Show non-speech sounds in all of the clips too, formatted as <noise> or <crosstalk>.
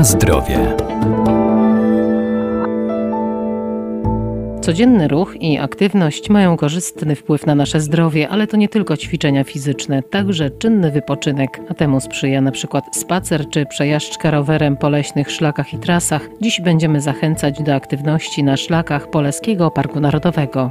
Na zdrowie. Codzienny ruch i aktywność mają korzystny wpływ na nasze zdrowie, ale to nie tylko ćwiczenia fizyczne, także czynny wypoczynek, a temu sprzyja przykład spacer czy przejażdżka rowerem po leśnych szlakach i trasach. Dziś będziemy zachęcać do aktywności na szlakach Poleskiego Parku Narodowego.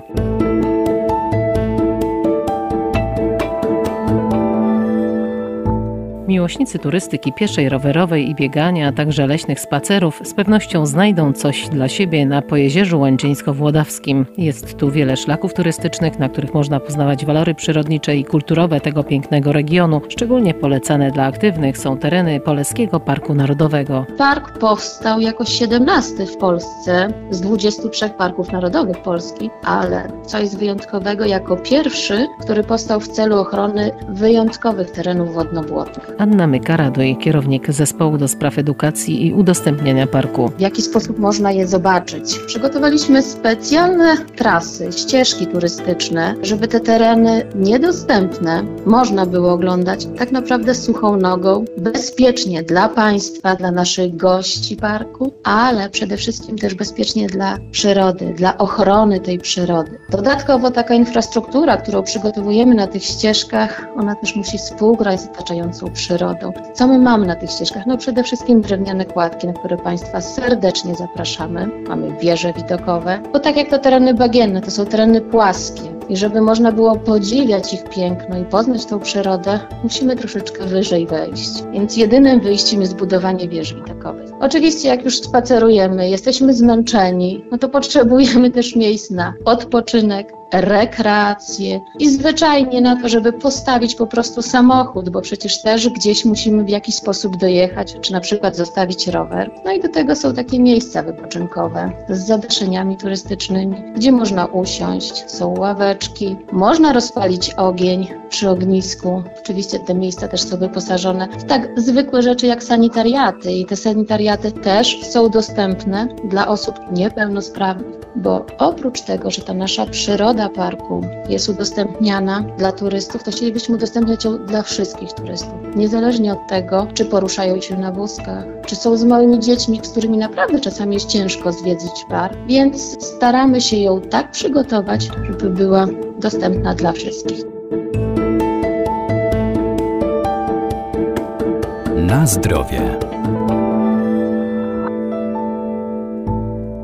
Miłośnicy turystyki pieszej, rowerowej i biegania, a także leśnych spacerów z pewnością znajdą coś dla siebie na Pojezierzu Łęczyńsko-Włodawskim. Jest tu wiele szlaków turystycznych, na których można poznawać walory przyrodnicze i kulturowe tego pięknego regionu. Szczególnie polecane dla aktywnych są tereny Poleskiego Parku Narodowego. Park powstał jako 17 w Polsce z 23 parków narodowych Polski, ale co jest wyjątkowego, jako pierwszy, który powstał w celu ochrony wyjątkowych terenów wodnobłotnych. Anna Mykaradoj, kierownik zespołu do spraw edukacji i udostępniania parku. W jaki sposób można je zobaczyć? Przygotowaliśmy specjalne trasy, ścieżki turystyczne, żeby te tereny niedostępne można było oglądać tak naprawdę suchą nogą, bezpiecznie dla Państwa, dla naszych gości parku, ale przede wszystkim też bezpiecznie dla przyrody, dla ochrony tej przyrody. Dodatkowo taka infrastruktura, którą przygotowujemy na tych ścieżkach, ona też musi współgrać z otaczającą przyrodą przyrodą. Co my mamy na tych ścieżkach? No przede wszystkim drewniane kładki, na które Państwa serdecznie zapraszamy. Mamy wieże widokowe, bo tak jak to tereny bagienne, to są tereny płaskie. I żeby można było podziwiać ich piękno i poznać tą przyrodę, musimy troszeczkę wyżej wejść. Więc jedynym wyjściem jest budowanie wież widokowych. Oczywiście, jak już spacerujemy, jesteśmy zmęczeni, no to potrzebujemy <laughs> też miejsc na odpoczynek, rekreację i zwyczajnie na to, żeby postawić po prostu samochód, bo przecież też gdzieś musimy w jakiś sposób dojechać, czy na przykład zostawić rower. No i do tego są takie miejsca wypoczynkowe z zadaszeniami turystycznymi, gdzie można usiąść, są ławeczki, można rozpalić ogień przy ognisku. Oczywiście te miejsca też są wyposażone w tak zwykłe rzeczy jak sanitariaty i te sanitariaty też są dostępne dla osób niepełnosprawnych, bo oprócz tego, że ta nasza przyroda parku jest udostępniana dla turystów, to chcielibyśmy udostępniać ją dla wszystkich turystów. Niezależnie od tego, czy poruszają się na wózkach, czy są z małymi dziećmi, z którymi naprawdę czasami jest ciężko zwiedzić park, więc staramy się ją tak przygotować, żeby była dostępna dla wszystkich. Na zdrowie.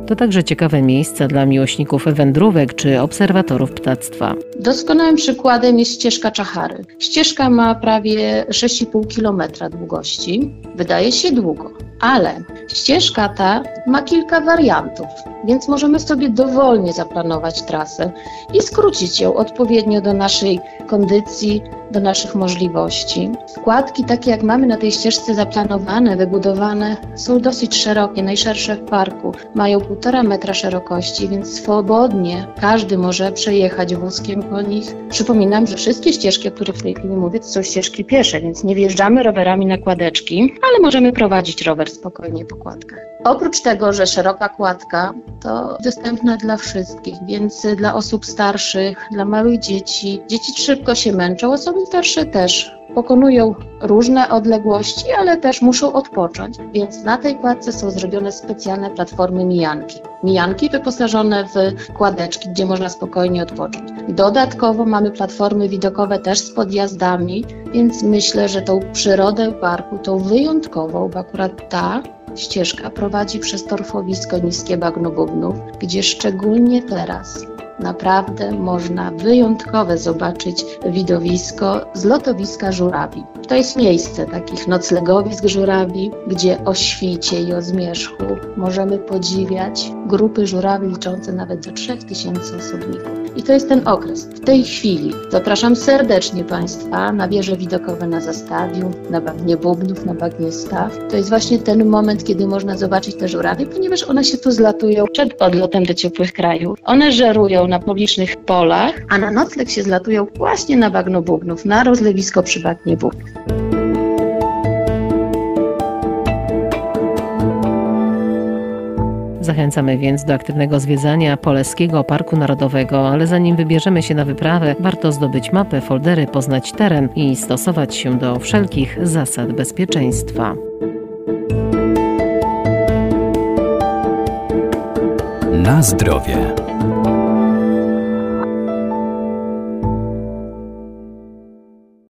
To także ciekawe miejsca dla miłośników wędrówek czy obserwatorów ptactwa. Doskonałym przykładem jest ścieżka Czachary. Ścieżka ma prawie 6,5 km długości. Wydaje się długo, ale ścieżka ta ma kilka wariantów, więc możemy sobie dowolnie zaplanować trasę i skrócić ją odpowiednio do naszej kondycji, do naszych możliwości. Składki takie jak mamy na tej ścieżce zaplanowane, wybudowane są dosyć szerokie, najszersze w parku. Mają półtora metra szerokości, więc swobodnie każdy może przejechać wózkiem po nich. Przypominam, że wszystkie ścieżki, o których w tej chwili mówię, to są ścieżki piesze, więc nie wjeżdżamy rowerami na kładeczki, ale możemy prowadzić rower spokojnie po kładkach. Oprócz tego, że szeroka kładka to dostępna dla wszystkich, więc dla osób starszych, dla małych dzieci. Dzieci szybko się męczą, osoby starsze też pokonują różne odległości, ale też muszą odpocząć, więc na tej kładce są zrobione specjalne platformy mijanki. Mijanki wyposażone w kładeczki, gdzie można spokojnie odpocząć. Dodatkowo mamy platformy widokowe też z podjazdami, więc myślę, że tą przyrodę parku, tą wyjątkową, bo akurat ta ścieżka prowadzi przez torfowisko Niskie Bagno Bubnów, gdzie szczególnie teraz naprawdę można wyjątkowe zobaczyć widowisko z lotowiska żurawi. To jest miejsce takich noclegowisk żurawi, gdzie o świcie i o zmierzchu możemy podziwiać grupy żurawi liczące nawet do 3000 osobników. I to jest ten okres. W tej chwili zapraszam serdecznie Państwa na wieże widokowe na Zastawiu, na Bagnie Bubnów, na Bagnie Staw. To jest właśnie ten moment, kiedy można zobaczyć te żurawie, ponieważ one się tu zlatują przed odlotem do ciepłych krajów. One żerują na publicznych polach, a na nocleg się zlatują właśnie na bagno Bógnów, na rozlewisko przy bagnie Bógnów. Zachęcamy więc do aktywnego zwiedzania Poleskiego Parku Narodowego, ale zanim wybierzemy się na wyprawę, warto zdobyć mapę, foldery, poznać teren i stosować się do wszelkich zasad bezpieczeństwa. Na zdrowie.